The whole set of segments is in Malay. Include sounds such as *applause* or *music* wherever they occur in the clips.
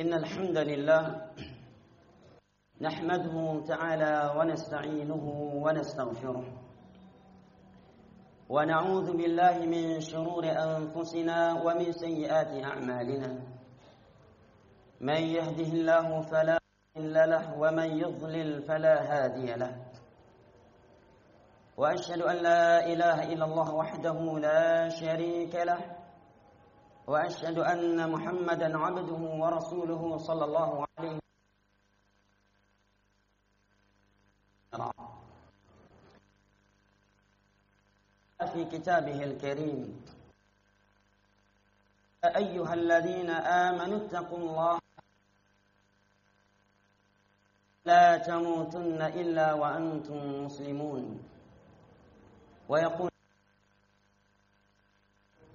إن الحمد لله نحمده تعالى ونستعينه ونستغفره ونعوذ بالله من شرور أنفسنا ومن سيئات أعمالنا. من يهده الله فلا مضل له ومن يضلل فلا هادي له. وأشهد أن لا إله إلا الله وحده لا شريك له. وأشهد أن محمدا عبده ورسوله صلى الله عليه وسلم. في كتابه الكريم. أيها الذين آمنوا اتقوا الله. لا تموتن إلا وأنتم مسلمون. ويقول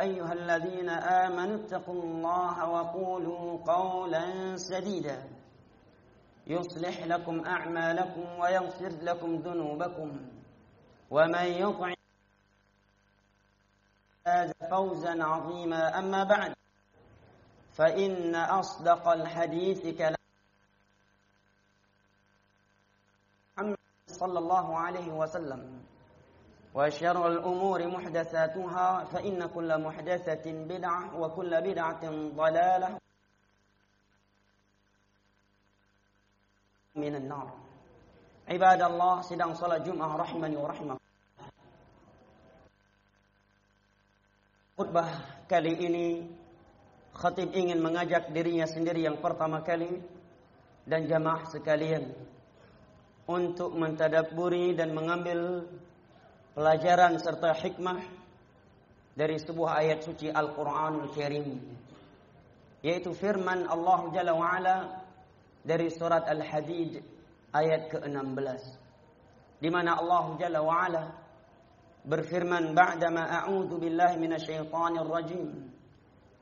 أيها الذين آمنوا اتقوا الله وقولوا قولا سديدا. يصلح لكم أعمالكم ويغفر لكم ذنوبكم. ومن يطع فوزا عظيما. أما بعد فإن أصدق الحديث كلام صلى الله عليه وسلم. وشر الأمور محدثاتها فإن كل محدثة بدعة وكل بدعة ضلالة من النار عباد الله sedang salat Jumat rahimani wa rahimah Khutbah kali ini khatib ingin mengajak dirinya sendiri yang pertama kali dan jamaah sekalian untuk mentadabburi dan mengambil pelajaran serta hikmah dari sebuah ayat suci Al-Qur'anul Karim yaitu firman Allah Jalla wa Ala dari surat Al-Hadid ayat ke-16 di mana Allah Jalla wa Ala berfirman ba'dama a'udzu billahi minasyaitonir rajim.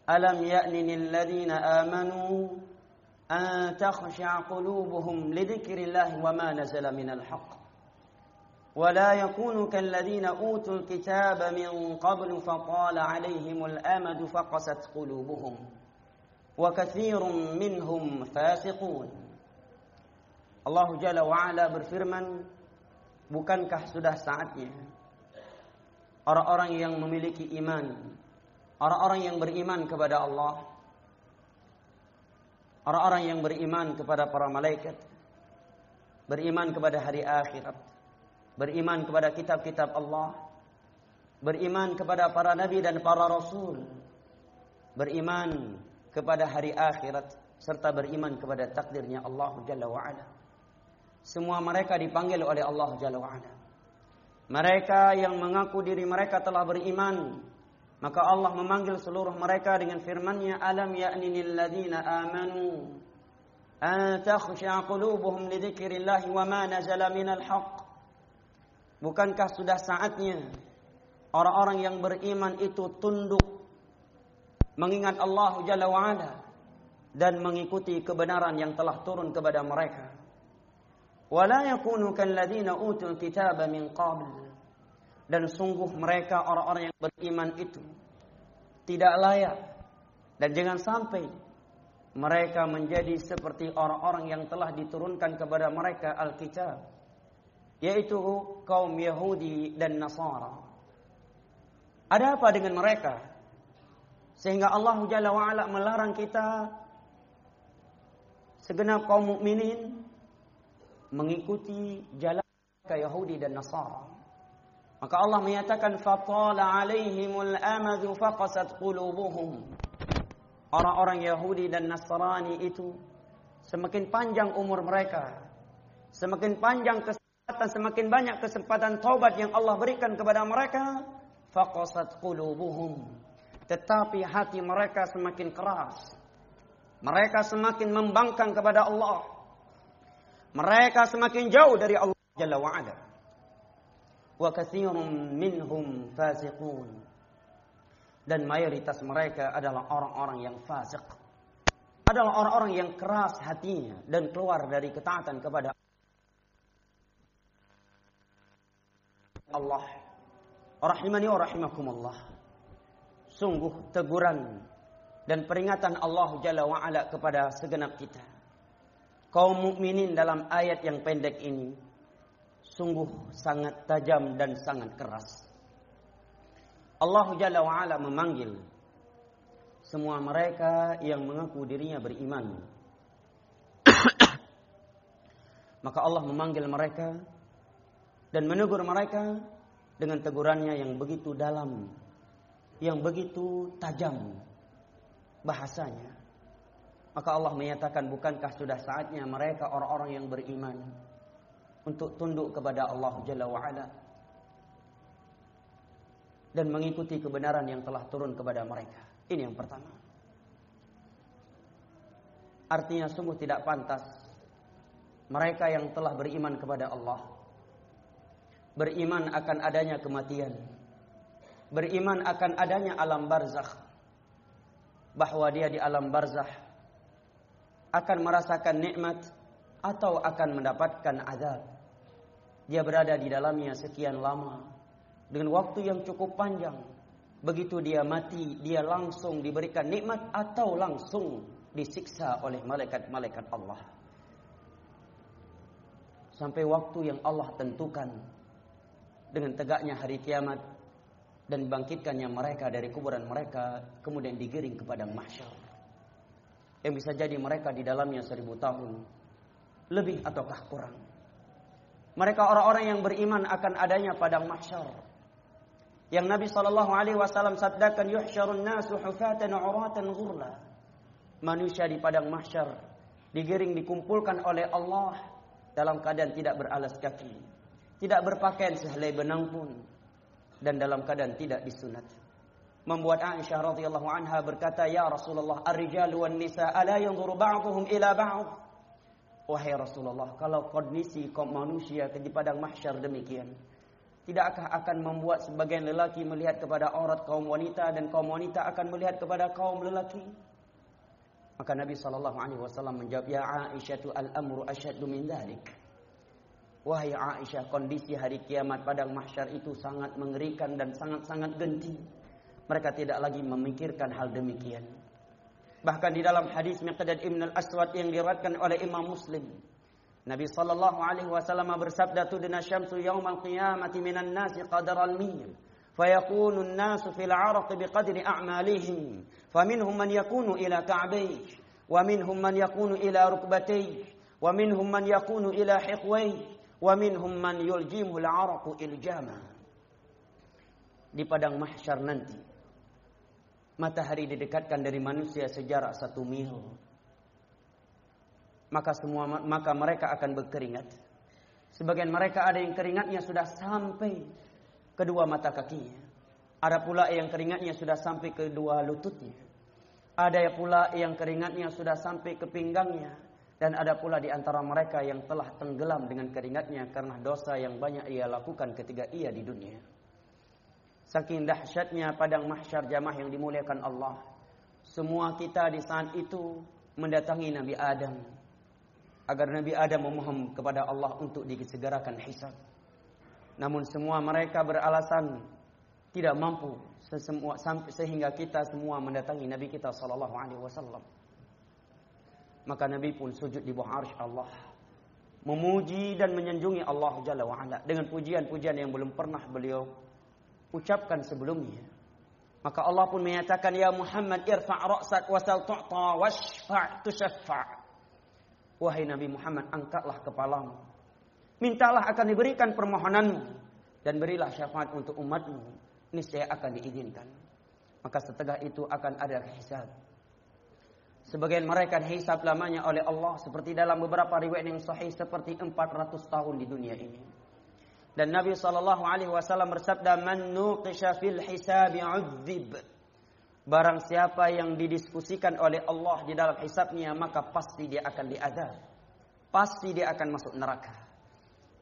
Alam ya'ni lil ladzina amanu an takhsha'a qulubuhum lidzikrillahi wama nazala minal haqq ولا يكونوا كالذين أوتوا الكتاب من قبل فطال عليهم الأمد فقست قلوبهم وكثير منهم فاسقون Allah Jalla wa'ala berfirman Bukankah sudah saatnya Orang-orang yang memiliki iman Orang-orang yang beriman kepada Allah Orang-orang yang beriman kepada para malaikat Beriman kepada hari akhirat beriman kepada kitab-kitab Allah, beriman kepada para nabi dan para rasul, beriman kepada hari akhirat serta beriman kepada takdirnya Allah Jalla wa Ala. Semua mereka dipanggil oleh Allah Jalla wa Ala. Mereka yang mengaku diri mereka telah beriman, maka Allah memanggil seluruh mereka dengan firman-Nya, "Alam ya'ni lil ladzina amanu an takhsha'a qulubuhum li dzikrillah wa ma nazala minal haqq." Bukankah sudah saatnya orang-orang yang beriman itu tunduk mengingat Allah Jalla wa'ala dan mengikuti kebenaran yang telah turun kepada mereka. وَلَا يَكُونُ كَالَّذِينَ utul kitaba min qabl. Dan sungguh mereka orang-orang yang beriman itu tidak layak. Dan jangan sampai mereka menjadi seperti orang-orang yang telah diturunkan kepada mereka Al-Kitab yaitu kaum Yahudi dan Nasara. Ada apa dengan mereka? Sehingga Allah Jalla wa'ala melarang kita segenap kaum mukminin mengikuti jalan ke Yahudi dan Nasara. Maka Allah menyatakan fatala alaihimul amadu faqasat qulubuhum. Orang-orang Yahudi dan Nasrani itu semakin panjang umur mereka, semakin panjang kes dan semakin banyak kesempatan taubat yang Allah berikan kepada mereka, faqasat qulubuhum. Tetapi hati mereka semakin keras. Mereka semakin membangkang kepada Allah. Mereka semakin jauh dari Allah Jalla wa'ala. Wa kathirun minhum fasiqun. Dan mayoritas mereka adalah orang-orang yang fasik. Adalah orang-orang yang keras hatinya dan keluar dari ketaatan kepada Allah. Rahimani wa rahimakumullah. Sungguh teguran dan peringatan Allah Jalla wa'ala kepada segenap kita. Kaum mukminin dalam ayat yang pendek ini sungguh sangat tajam dan sangat keras. Allah Jalla wa'ala memanggil semua mereka yang mengaku dirinya beriman. *coughs* Maka Allah memanggil mereka dan menegur mereka dengan tegurannya yang begitu dalam, yang begitu tajam, bahasanya. Maka Allah menyatakan bukankah sudah saatnya mereka orang-orang yang beriman untuk tunduk kepada Allah Jalla wa'ala dan mengikuti kebenaran yang telah turun kepada mereka. Ini yang pertama. Artinya sungguh tidak pantas mereka yang telah beriman kepada Allah beriman akan adanya kematian, beriman akan adanya alam barzakh bahwa dia di alam barzah akan merasakan nikmat atau akan mendapatkan azab. Dia berada di dalamnya sekian lama dengan waktu yang cukup panjang. Begitu dia mati, dia langsung diberikan nikmat atau langsung disiksa oleh malaikat-malaikat Allah. Sampai waktu yang Allah tentukan dengan tegaknya hari kiamat dan bangkitkannya mereka dari kuburan mereka kemudian digiring ke padang mahsyar yang bisa jadi mereka di dalamnya seribu tahun lebih ataukah kurang. Mereka orang-orang yang beriman akan adanya padang mahsyar yang Nabi sallallahu alaihi wasallam sabdakan yuhsyarun nasu hufatan uratan ghurla. Manusia di padang mahsyar digiring dikumpulkan oleh Allah dalam keadaan tidak beralas kaki tidak berpakaian sehelai benang pun dan dalam keadaan tidak disunat. Membuat Aisyah radhiyallahu anha berkata, "Ya Rasulullah, ar-rijal wan nisa ala yanzuru ba'dhum ila ba'd?" Wahai Rasulullah, kalau kondisi kaum manusia di padang mahsyar demikian, tidakkah akan membuat sebagian lelaki melihat kepada aurat kaum wanita dan kaum wanita akan melihat kepada kaum lelaki? Maka Nabi sallallahu alaihi wasallam menjawab, "Ya Aisyah, al-amru asyaddu min dhalik." Wahai Aisyah, kondisi hari kiamat padang mahsyar itu sangat mengerikan dan sangat-sangat genting. Mereka tidak lagi memikirkan hal demikian. Bahkan di dalam hadis Miqdad Ibn al-Aswad yang diriwayatkan oleh Imam Muslim, Nabi sallallahu alaihi wasallam bersabda, "Tudna syamsu yaumal qiyamati minan nasi qadar al-mil." فيكون الناس في العرق بقدر أعمالهم فمنهم من يكون إلى كعبيه ومنهم من يكون إلى ركبتيه ومنهم من يكون إلى حقويه wa minhum man yuljimul araqu iljama. Di padang mahsyar nanti matahari didekatkan dari manusia sejarak satu mil. Maka semua maka mereka akan berkeringat. Sebagian mereka ada yang keringatnya sudah sampai kedua mata kakinya. Ada pula yang keringatnya sudah sampai kedua lututnya. Ada pula yang keringatnya sudah sampai ke pinggangnya dan ada pula di antara mereka yang telah tenggelam dengan keringatnya karena dosa yang banyak ia lakukan ketika ia di dunia. Saking dahsyatnya padang mahsyar jamaah yang dimuliakan Allah. Semua kita di saat itu mendatangi Nabi Adam. Agar Nabi Adam memohon kepada Allah untuk disegerakan hisab. Namun semua mereka beralasan tidak mampu sehingga kita semua mendatangi Nabi kita sallallahu alaihi wasallam. Maka Nabi pun sujud di bawah arsh Allah. Memuji dan menyanjungi Allah Jalla wa'ala. Dengan pujian-pujian yang belum pernah beliau ucapkan sebelumnya. Maka Allah pun menyatakan, Ya Muhammad irfa' ra'sak wasal tu'ta washfa' tushaffa' Wahai Nabi Muhammad, angkatlah kepalamu. Mintalah akan diberikan permohonanmu. Dan berilah syafaat untuk umatmu. Ini saya akan diizinkan. Maka setelah itu akan ada hisab. Sebagian mereka dihisab lamanya oleh Allah seperti dalam beberapa riwayat yang sahih seperti 400 tahun di dunia ini. Dan Nabi sallallahu alaihi wasallam bersabda man nuqisha fil hisab 'udzib. Barang siapa yang didiskusikan oleh Allah di dalam hisabnya maka pasti dia akan diazab. Pasti dia akan masuk neraka.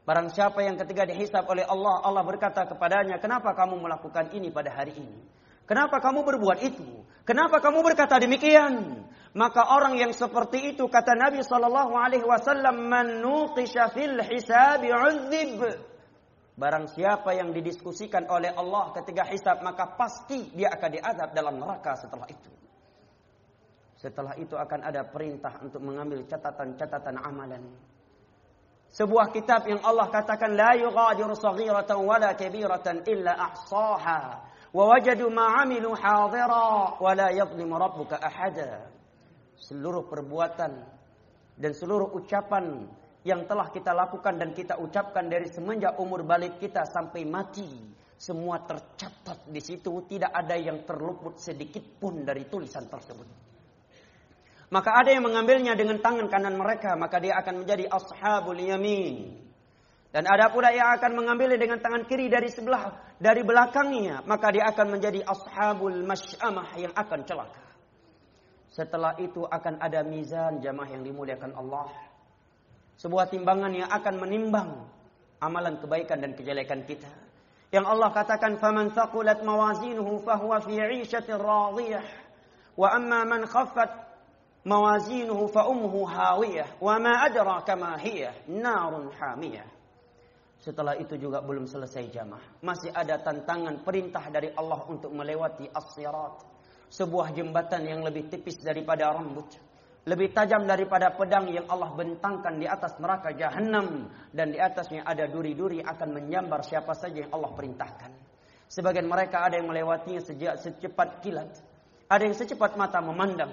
Barang siapa yang ketika dihisab oleh Allah, Allah berkata kepadanya, "Kenapa kamu melakukan ini pada hari ini? Kenapa kamu berbuat itu? Kenapa kamu berkata demikian?" Maka orang yang seperti itu kata Nabi sallallahu alaihi wasallam, "Man nuqisha fil hisabi 'udzib." Barang siapa yang didiskusikan oleh Allah ketika hisab maka pasti dia akan diazab dalam neraka setelah itu. Setelah itu akan ada perintah untuk mengambil catatan-catatan amalan. Sebuah kitab yang Allah katakan la yughadiru saghiratan wala kabiratan illa ahsaha wa wajadu ma 'amilu hadira wa la yadhlimu rabbuka ahada. Seluruh perbuatan dan seluruh ucapan yang telah kita lakukan dan kita ucapkan dari semenjak umur balik kita sampai mati semua tercatat di situ. Tidak ada yang terluput sedikit pun dari tulisan tersebut. Maka ada yang mengambilnya dengan tangan kanan mereka maka dia akan menjadi ashabul yamin dan ada pula yang akan mengambilnya dengan tangan kiri dari sebelah dari belakangnya maka dia akan menjadi ashabul masyamah yang akan celaka setelah itu akan ada mizan jamaah yang dimuliakan Allah sebuah timbangan yang akan menimbang amalan kebaikan dan kejelekan kita. Yang Allah katakan faman fahuwa fi 'ishatin radiyah wa amma man khaffat mawazinuhu fa ummuhu hawiyah wa ma adraka ma hiya narun hamiyah. Setelah itu juga belum selesai jamaah. Masih ada tantangan perintah dari Allah untuk melewati as-sirat. Sebuah jembatan yang lebih tipis daripada rambut lebih tajam daripada pedang yang Allah bentangkan di atas neraka jahanam dan di atasnya ada duri-duri akan menyambar siapa saja yang Allah perintahkan. Sebagian mereka ada yang melewatinya sejak secepat kilat, ada yang secepat mata memandang,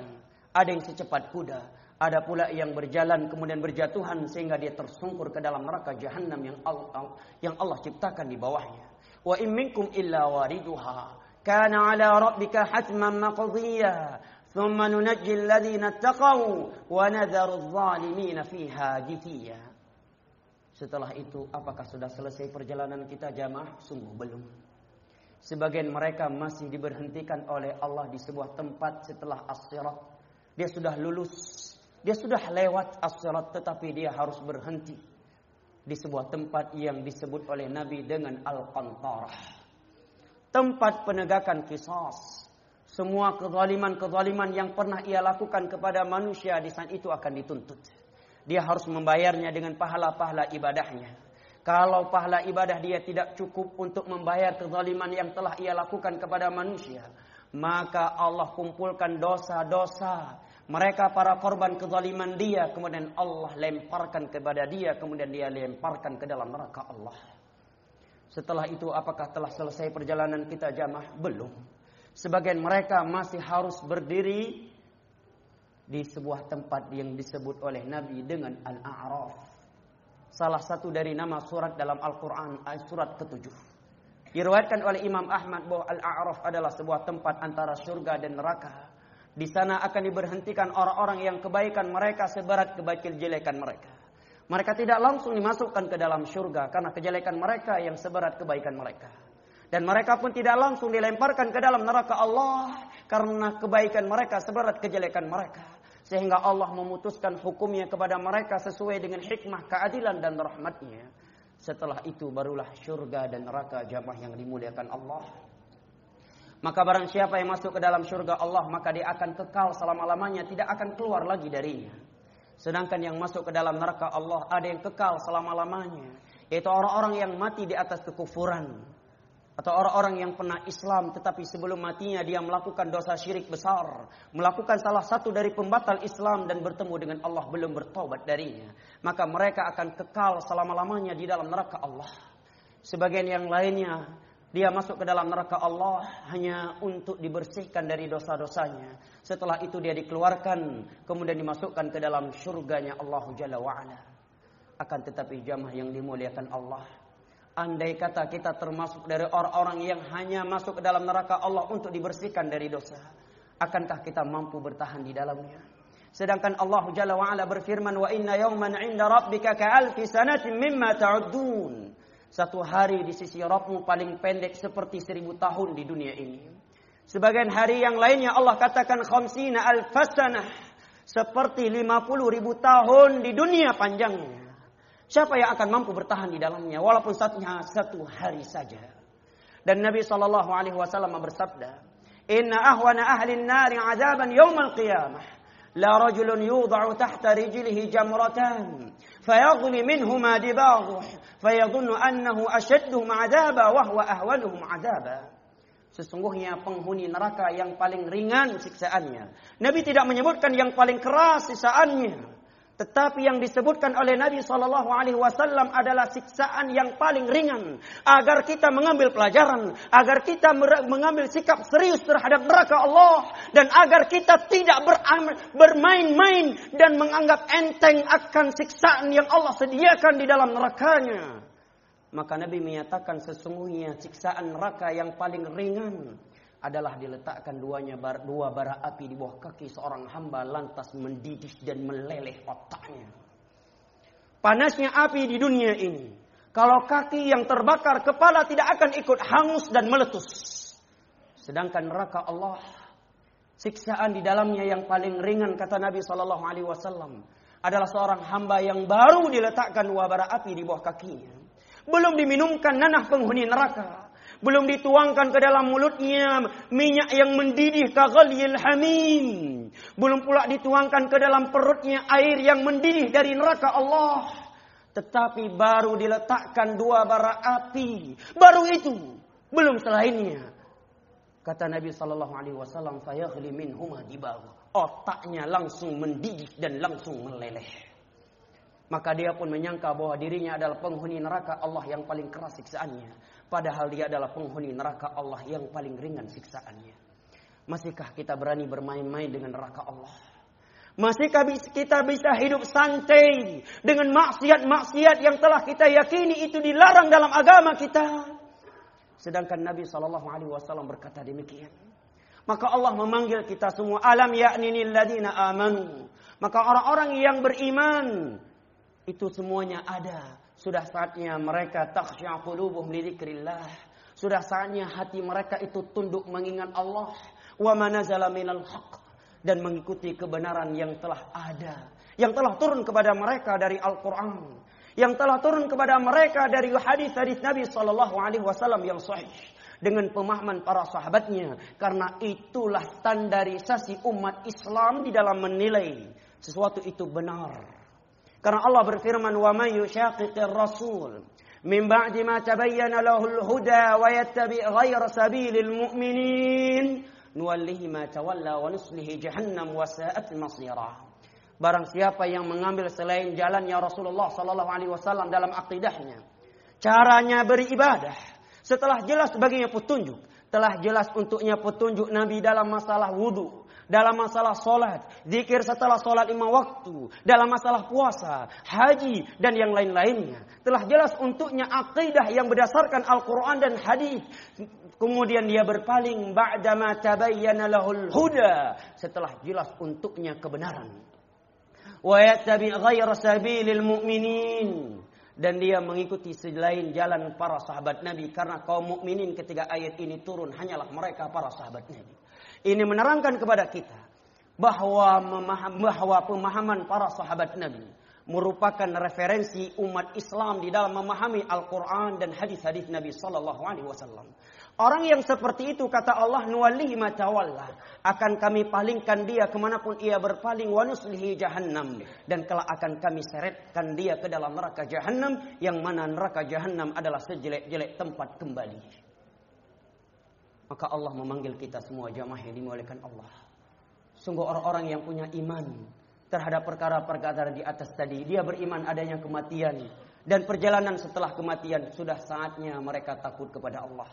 ada yang secepat kuda, ada pula yang berjalan kemudian berjatuhan sehingga dia tersungkur ke dalam neraka jahanam yang Allah, yang Allah ciptakan di bawahnya. Wa imminkum illa wariduha. Kana ala rabbika hatman maqdiya. Thumma nunajji alladhina taqaw Wa nadharu zalimina fiha jithiya. Setelah itu, apakah sudah selesai perjalanan kita jamaah? Sungguh belum. Sebagian mereka masih diberhentikan oleh Allah di sebuah tempat setelah as-sirat. Dia sudah lulus dia sudah lewat as-sirat tetapi dia harus berhenti di sebuah tempat yang disebut oleh Nabi dengan al-qantarah. Tempat penegakan kisah semua kezaliman-kezaliman yang pernah ia lakukan kepada manusia di saat itu akan dituntut. Dia harus membayarnya dengan pahala-pahala ibadahnya. Kalau pahala ibadah dia tidak cukup untuk membayar kezaliman yang telah ia lakukan kepada manusia, maka Allah kumpulkan dosa-dosa mereka para korban kezaliman dia kemudian Allah lemparkan kepada dia kemudian dia lemparkan ke dalam neraka Allah. Setelah itu apakah telah selesai perjalanan kita jamaah? Belum. Sebagian mereka masih harus berdiri di sebuah tempat yang disebut oleh Nabi dengan Al-A'raf. Salah satu dari nama surat dalam Al-Quran, surat ketujuh. Diriwayatkan oleh Imam Ahmad bahwa Al-A'raf adalah sebuah tempat antara surga dan neraka. Di sana akan diberhentikan orang-orang yang kebaikan mereka seberat kebaikan jelekan mereka. Mereka tidak langsung dimasukkan ke dalam surga karena kejelekan mereka yang seberat kebaikan mereka. Dan mereka pun tidak langsung dilemparkan ke dalam neraka Allah karena kebaikan mereka seberat kejelekan mereka. Sehingga Allah memutuskan hukumnya kepada mereka sesuai dengan hikmah keadilan dan rahmatnya. Setelah itu barulah syurga dan neraka jamaah yang dimuliakan Allah. Maka barang siapa yang masuk ke dalam syurga Allah maka dia akan kekal selama-lamanya tidak akan keluar lagi darinya. Sedangkan yang masuk ke dalam neraka Allah ada yang kekal selama-lamanya. Yaitu orang-orang yang mati di atas kekufuran atau orang-orang yang pernah Islam tetapi sebelum matinya dia melakukan dosa syirik besar, melakukan salah satu dari pembatal Islam dan bertemu dengan Allah belum bertobat darinya, maka mereka akan kekal selama-lamanya di dalam neraka Allah. Sebagian yang lainnya dia masuk ke dalam neraka Allah hanya untuk dibersihkan dari dosa-dosanya. Setelah itu dia dikeluarkan kemudian dimasukkan ke dalam surganya Allah Jalla wa'ala. Akan tetapi jamaah yang dimuliakan Allah Andai kata kita termasuk dari orang-orang yang hanya masuk ke dalam neraka Allah untuk dibersihkan dari dosa. Akankah kita mampu bertahan di dalamnya? Sedangkan Allah Jalla wa'ala berfirman, Wa inna yawman inda rabbika ka'alfi sanatin mimma ta'udun. Satu hari di sisi Rabbmu paling pendek seperti seribu tahun di dunia ini. Sebagian hari yang lainnya Allah katakan khamsina al-fasanah. Seperti 50 ribu tahun di dunia panjangnya. Siapa yang akan mampu bertahan di dalamnya walaupun satunya satu hari saja. Dan Nabi wasallam bersabda, "Inna ahwana ahli an-nar 'adaban yawm al-qiyamah la rajulun yudha'u tahta rijlihi jamratan fayaghli minhuma dibaghuh annahu ashadduhum 'adaba wa huwa ahwanuhum 'adaba." Sesungguhnya penghuni neraka yang paling ringan siksaannya. Nabi tidak menyebutkan yang paling keras siksaannya. Tetapi yang disebutkan oleh Nabi sallallahu alaihi wasallam adalah siksaan yang paling ringan agar kita mengambil pelajaran, agar kita mengambil sikap serius terhadap neraka Allah dan agar kita tidak bermain-main dan menganggap enteng akan siksaan yang Allah sediakan di dalam nerakanya. Maka Nabi menyatakan sesungguhnya siksaan neraka yang paling ringan adalah diletakkan duanya bar, dua bara api di bawah kaki seorang hamba lantas mendidih dan meleleh otaknya. Panasnya api di dunia ini. Kalau kaki yang terbakar, kepala tidak akan ikut hangus dan meletus. Sedangkan neraka Allah, siksaan di dalamnya yang paling ringan kata Nabi Shallallahu Alaihi Wasallam adalah seorang hamba yang baru diletakkan dua bara api di bawah kakinya. Belum diminumkan nanah penghuni neraka belum dituangkan ke dalam mulutnya minyak yang mendidih kaghalil hamim. Belum pula dituangkan ke dalam perutnya air yang mendidih dari neraka Allah. Tetapi baru diletakkan dua bara api. Baru itu, belum selainnya. Kata Nabi sallallahu alaihi wasallam, "Fayaghli minhuma dibawa." Otaknya langsung mendidih dan langsung meleleh. Maka dia pun menyangka bahwa dirinya adalah penghuni neraka Allah yang paling keras siksaannya. Padahal dia adalah penghuni neraka Allah yang paling ringan siksaannya. Masihkah kita berani bermain-main dengan neraka Allah? Masihkah kita bisa hidup santai dengan maksiat-maksiat yang telah kita yakini itu dilarang dalam agama kita? Sedangkan Nabi SAW berkata demikian. Maka Allah memanggil kita semua alam yakni ladina amanu. Maka orang-orang yang beriman itu semuanya ada. Sudah saatnya mereka takhsya qulubuhum li dzikrillah. Sudah saatnya hati mereka itu tunduk mengingat Allah. Wa manazala minal haqq. Dan mengikuti kebenaran yang telah ada, yang telah turun kepada mereka dari Al-Qur'an, yang telah turun kepada mereka dari hadis-hadis Nabi wasallam yang sahih. Dengan pemahaman para sahabatnya. Karena itulah standarisasi umat Islam di dalam menilai sesuatu itu benar Karena Allah berfirman, "Wa man yushaqiqir rasul min ba'di ma tabayyana lahu al-huda wa yattabi' ghayra sabilil mu'minin nuwallihi ma tawalla wa nuslihi jahannam wa sa'at masira." Barang siapa yang mengambil selain jalannya Rasulullah sallallahu alaihi wasallam dalam akidahnya, caranya beribadah setelah jelas baginya petunjuk, telah jelas untuknya petunjuk Nabi dalam masalah wudu, dalam masalah solat, zikir setelah solat lima waktu, dalam masalah puasa, haji dan yang lain-lainnya. Telah jelas untuknya akidah yang berdasarkan Al-Quran dan hadis. Kemudian dia berpaling ba'dama tabayyana lahul huda setelah jelas untuknya kebenaran. Wa yattabi ghayra sabilil mu'minin dan dia mengikuti selain jalan para sahabat Nabi karena kaum mukminin ketika ayat ini turun hanyalah mereka para sahabat Nabi. Ini menerangkan kepada kita bahwa bahwa pemahaman para sahabat Nabi merupakan referensi umat Islam di dalam memahami Al-Quran dan hadis-hadis Nabi Sallallahu Alaihi Wasallam. Orang yang seperti itu kata Allah nuwalihi matawallah akan kami palingkan dia kemanapun ia berpaling wanuslihi jahannam dan kelak akan kami seretkan dia ke dalam neraka jahannam yang mana neraka jahannam adalah sejelek-jelek tempat kembali. Maka Allah memanggil kita semua jamaah yang dimuliakan Allah. Sungguh orang-orang yang punya iman terhadap perkara-perkara di atas tadi. Dia beriman adanya kematian. Dan perjalanan setelah kematian sudah saatnya mereka takut kepada Allah.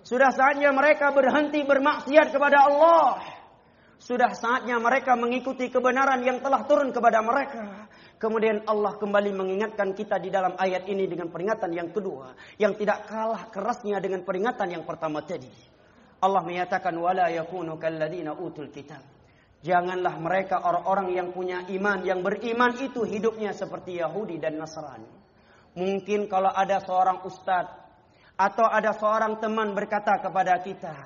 Sudah saatnya mereka berhenti bermaksiat kepada Allah. Sudah saatnya mereka mengikuti kebenaran yang telah turun kepada mereka. Kemudian Allah kembali mengingatkan kita di dalam ayat ini dengan peringatan yang kedua. Yang tidak kalah kerasnya dengan peringatan yang pertama tadi. Allah menyatakan wala yakunu kalladzina utul kitab. Janganlah mereka orang-orang yang punya iman, yang beriman itu hidupnya seperti Yahudi dan Nasrani. Mungkin kalau ada seorang ustaz atau ada seorang teman berkata kepada kita,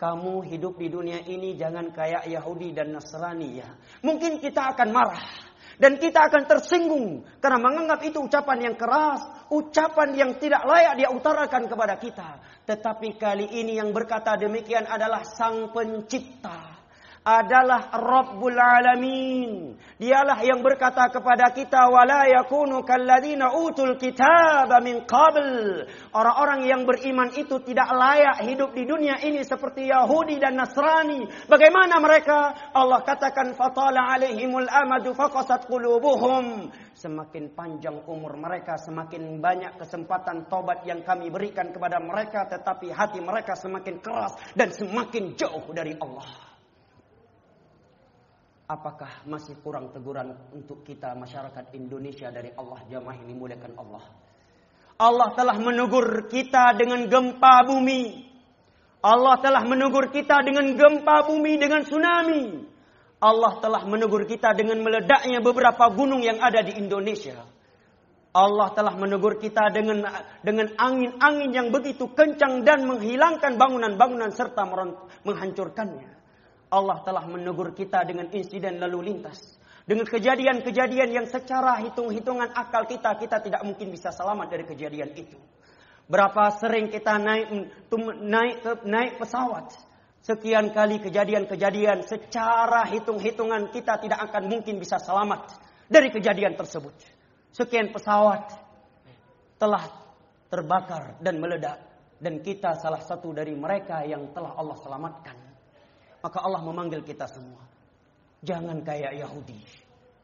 kamu hidup di dunia ini jangan kayak Yahudi dan Nasrani ya. Mungkin kita akan marah dan kita akan tersinggung karena menganggap itu ucapan yang keras, ucapan yang tidak layak dia utarakan kepada kita. Tetapi kali ini yang berkata demikian adalah Sang Pencipta adalah Rabbul Alamin. Dialah yang berkata kepada kita wala yakunu kalladzina utul kitaba min qabl. Orang-orang yang beriman itu tidak layak hidup di dunia ini seperti Yahudi dan Nasrani. Bagaimana mereka? Allah katakan fatala alaihimul amadu faqasat qulubuhum. Semakin panjang umur mereka, semakin banyak kesempatan tobat yang kami berikan kepada mereka, tetapi hati mereka semakin keras dan semakin jauh dari Allah. Apakah masih kurang teguran untuk kita masyarakat Indonesia dari Allah jamaah ini muliakan Allah. Allah telah menegur kita dengan gempa bumi. Allah telah menegur kita dengan gempa bumi dengan tsunami. Allah telah menegur kita dengan meledaknya beberapa gunung yang ada di Indonesia. Allah telah menegur kita dengan dengan angin-angin yang begitu kencang dan menghilangkan bangunan-bangunan serta menghancurkannya. Allah telah menegur kita dengan insiden lalu lintas. Dengan kejadian-kejadian yang secara hitung-hitungan akal kita, kita tidak mungkin bisa selamat dari kejadian itu. Berapa sering kita naik naik naik pesawat. Sekian kali kejadian-kejadian secara hitung-hitungan kita tidak akan mungkin bisa selamat dari kejadian tersebut. Sekian pesawat telah terbakar dan meledak dan kita salah satu dari mereka yang telah Allah selamatkan. Maka Allah memanggil kita semua. Jangan kayak Yahudi.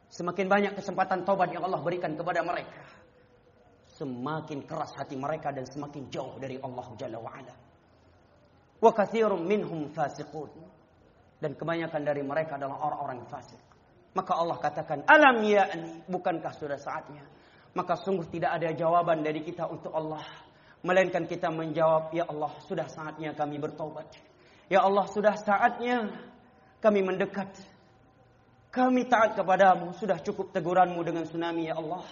Semakin banyak kesempatan taubat yang Allah berikan kepada mereka. Semakin keras hati mereka dan semakin jauh dari Allah Jalla wa'ala. Wa kathirum minhum fasiqun. Dan kebanyakan dari mereka adalah orang-orang fasik. Maka Allah katakan, Alam ya'ni, bukankah sudah saatnya? Maka sungguh tidak ada jawaban dari kita untuk Allah. Melainkan kita menjawab, Ya Allah, sudah saatnya kami bertobat. Ya Allah sudah saatnya kami mendekat. Kami taat kepadamu. Sudah cukup teguranmu dengan tsunami ya Allah.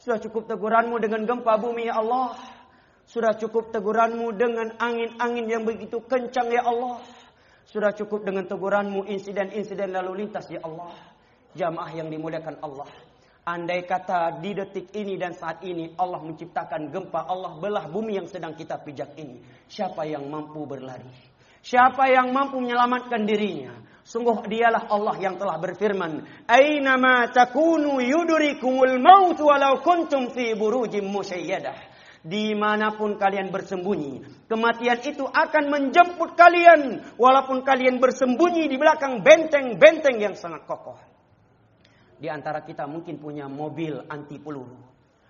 Sudah cukup teguranmu dengan gempa bumi ya Allah. Sudah cukup teguranmu dengan angin-angin yang begitu kencang ya Allah. Sudah cukup dengan teguranmu insiden-insiden lalu lintas ya Allah. Jamaah yang dimuliakan Allah. Andai kata di detik ini dan saat ini Allah menciptakan gempa, Allah belah bumi yang sedang kita pijak ini. Siapa yang mampu berlari? Siapa yang mampu menyelamatkan dirinya? Sungguh dialah Allah yang telah berfirman, "Aina ma takunu yudrikumul maut walau kuntum fi burujim musyayyadah." Dimanapun kalian bersembunyi, kematian itu akan menjemput kalian, walaupun kalian bersembunyi di belakang benteng-benteng yang sangat kokoh. Di antara kita mungkin punya mobil anti peluru,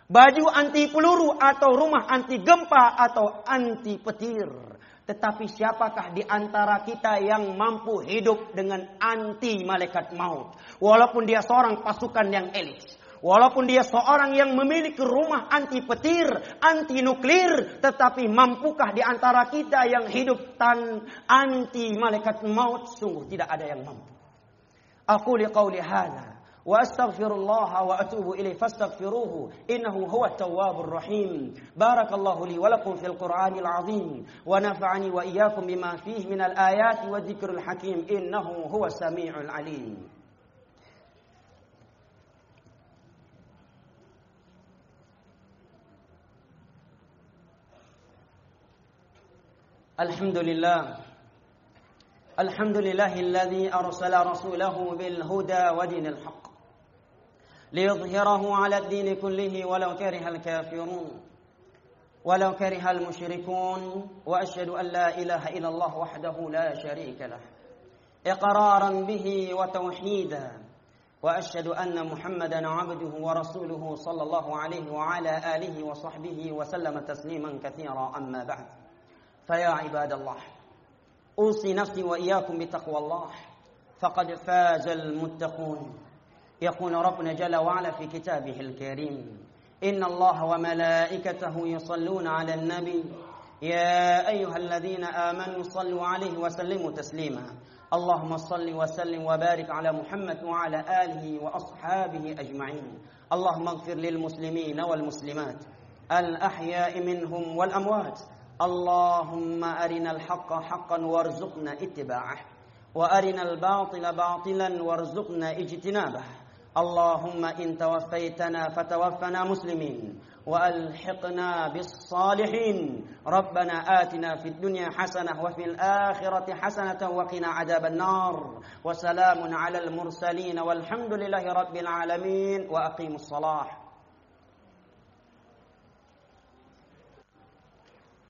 baju anti peluru, atau rumah anti gempa, atau anti petir. Tetapi siapakah di antara kita yang mampu hidup dengan anti malaikat maut? Walaupun dia seorang pasukan yang elit. Walaupun dia seorang yang memiliki rumah anti petir, anti nuklir, tetapi mampukah di antara kita yang hidup tan anti malaikat maut? Sungguh tidak ada yang mampu. Aku liqauli hadza وأستغفر الله وأتوب إليه. فاستغفروه إنه هو التواب الرحيم. بارك الله لي ولكم في القرآن العظيم ونفعني وإياكم بما فيه من الآيات والذكر الحكيم. إنه هو السميع العليم. الحمد لله. الحمد لله الذي أرسل رسوله بالهدى ودين الحق. ليظهره على الدين كله ولو كره الكافرون ولو كره المشركون وأشهد أن لا إله إلا الله وحده لا شريك له إقرارا به وتوحيدا وأشهد أن محمدا عبده ورسوله صلى الله عليه وعلى آله وصحبه وسلم تسليما كثيرا أما بعد. فيا عباد الله أوصي نفسي وإياكم بتقوى الله فقد فاز المتقون. يقول ربنا جل وعلا في كتابه الكريم إن الله وملائكته يصلون على النبي يا أيها الذين آمنوا صلوا عليه وسلموا تسليما. اللهم صل وسلم وبارك على محمد وعلى آله وأصحابه أجمعين. اللهم اغفر للمسلمين والمسلمات الأحياء منهم والأموات. اللهم أرنا الحق حقا وارزقنا اتباعه وأرنا الباطل باطلا وارزقنا اجتنابه. اللهم إن توفيتنا فتوفنا مسلمين وألحقنا بالصالحين ربنا آتنا في الدنيا حسنة وفي الآخرة حسنة وقنا عذاب النار وسلام على المرسلين والحمد لله رب العالمين وأقيموا الصلاة